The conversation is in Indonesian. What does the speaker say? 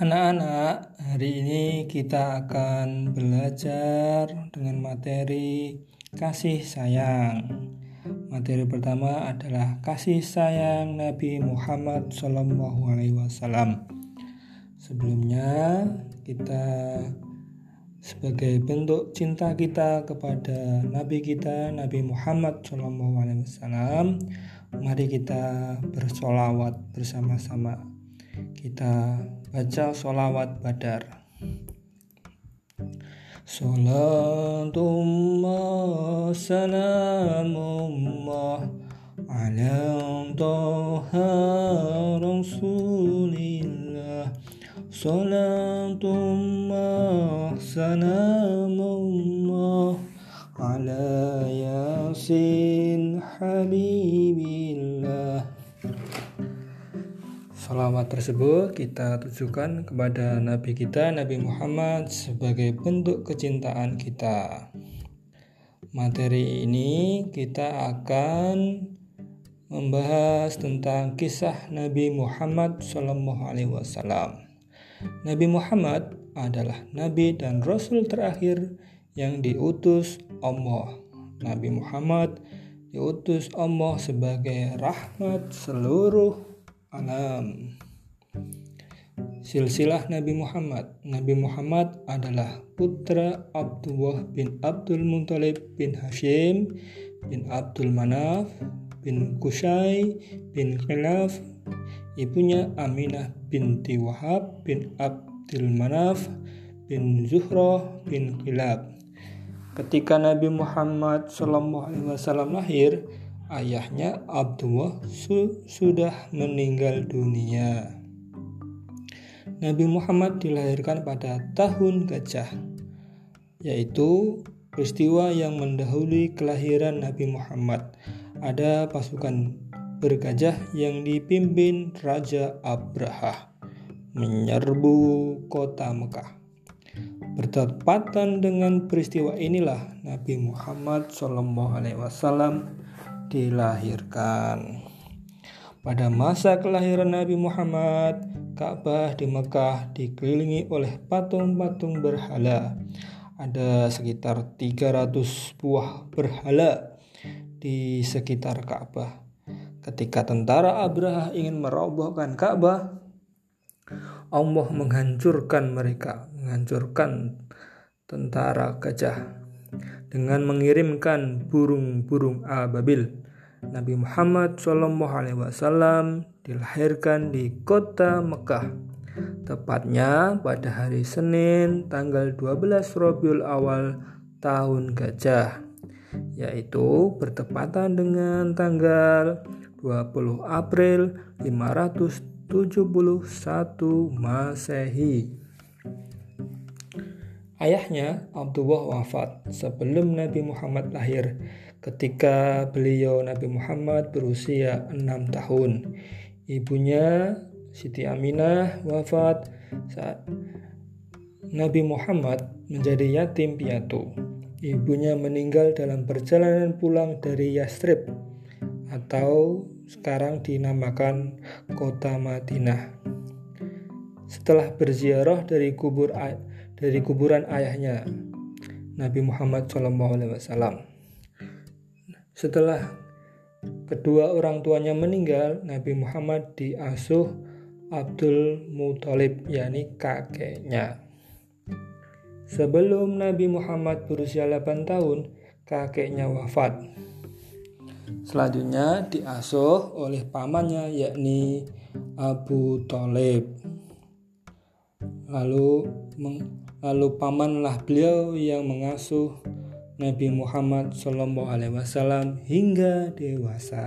Anak-anak, hari ini kita akan belajar dengan materi kasih sayang. Materi pertama adalah kasih sayang Nabi Muhammad SAW. Sebelumnya, kita sebagai bentuk cinta kita kepada Nabi kita Nabi Muhammad SAW, mari kita bersolawat bersama-sama. Kita baca solawat badar. Salatullah salamullah ala toha rasulillah. Salatullah salamullah ala yasin habibillah Salawat tersebut kita tujukan kepada Nabi kita, Nabi Muhammad, sebagai bentuk kecintaan kita. Materi ini kita akan membahas tentang kisah Nabi Muhammad SAW. Nabi Muhammad adalah Nabi dan Rasul terakhir yang diutus Allah. Nabi Muhammad diutus Allah sebagai rahmat seluruh alam. Silsilah Nabi Muhammad. Nabi Muhammad adalah putra Abdullah bin Abdul Muthalib bin Hashim bin Abdul Manaf bin Kusai bin Khilaf. Ibunya Aminah binti Wahab bin Abdul Manaf bin Zuhroh bin Khilaf. Ketika Nabi Muhammad SAW lahir, ayahnya Abdullah su sudah meninggal dunia. Nabi Muhammad dilahirkan pada tahun gajah, yaitu peristiwa yang mendahului kelahiran Nabi Muhammad. Ada pasukan bergajah yang dipimpin Raja Abraha menyerbu kota Mekah. Bertepatan dengan peristiwa inilah Nabi Muhammad SAW dilahirkan. Pada masa kelahiran Nabi Muhammad, Ka'bah di Mekah dikelilingi oleh patung-patung berhala. Ada sekitar 300 buah berhala di sekitar Ka'bah. Ketika tentara Abraha ingin merobohkan Ka'bah, Allah menghancurkan mereka, menghancurkan tentara gajah dengan mengirimkan burung-burung ababil. Nabi Muhammad SAW dilahirkan di kota Mekah, tepatnya pada hari Senin tanggal 12 Robiul Awal tahun gajah, yaitu bertepatan dengan tanggal 20 April 571 Masehi. Ayahnya Abdullah wafat sebelum Nabi Muhammad lahir ketika beliau Nabi Muhammad berusia enam tahun. Ibunya Siti Aminah wafat saat Nabi Muhammad menjadi yatim piatu. Ibunya meninggal dalam perjalanan pulang dari Yastrib atau sekarang dinamakan kota Madinah. Setelah berziarah dari kubur dari kuburan ayahnya Nabi Muhammad SAW. Setelah kedua orang tuanya meninggal, Nabi Muhammad diasuh Abdul Muthalib, yakni kakeknya. Sebelum Nabi Muhammad berusia 8 tahun, kakeknya wafat. Selanjutnya diasuh oleh pamannya yakni Abu Talib. Lalu Lalu pamanlah beliau yang mengasuh Nabi Muhammad SAW hingga dewasa.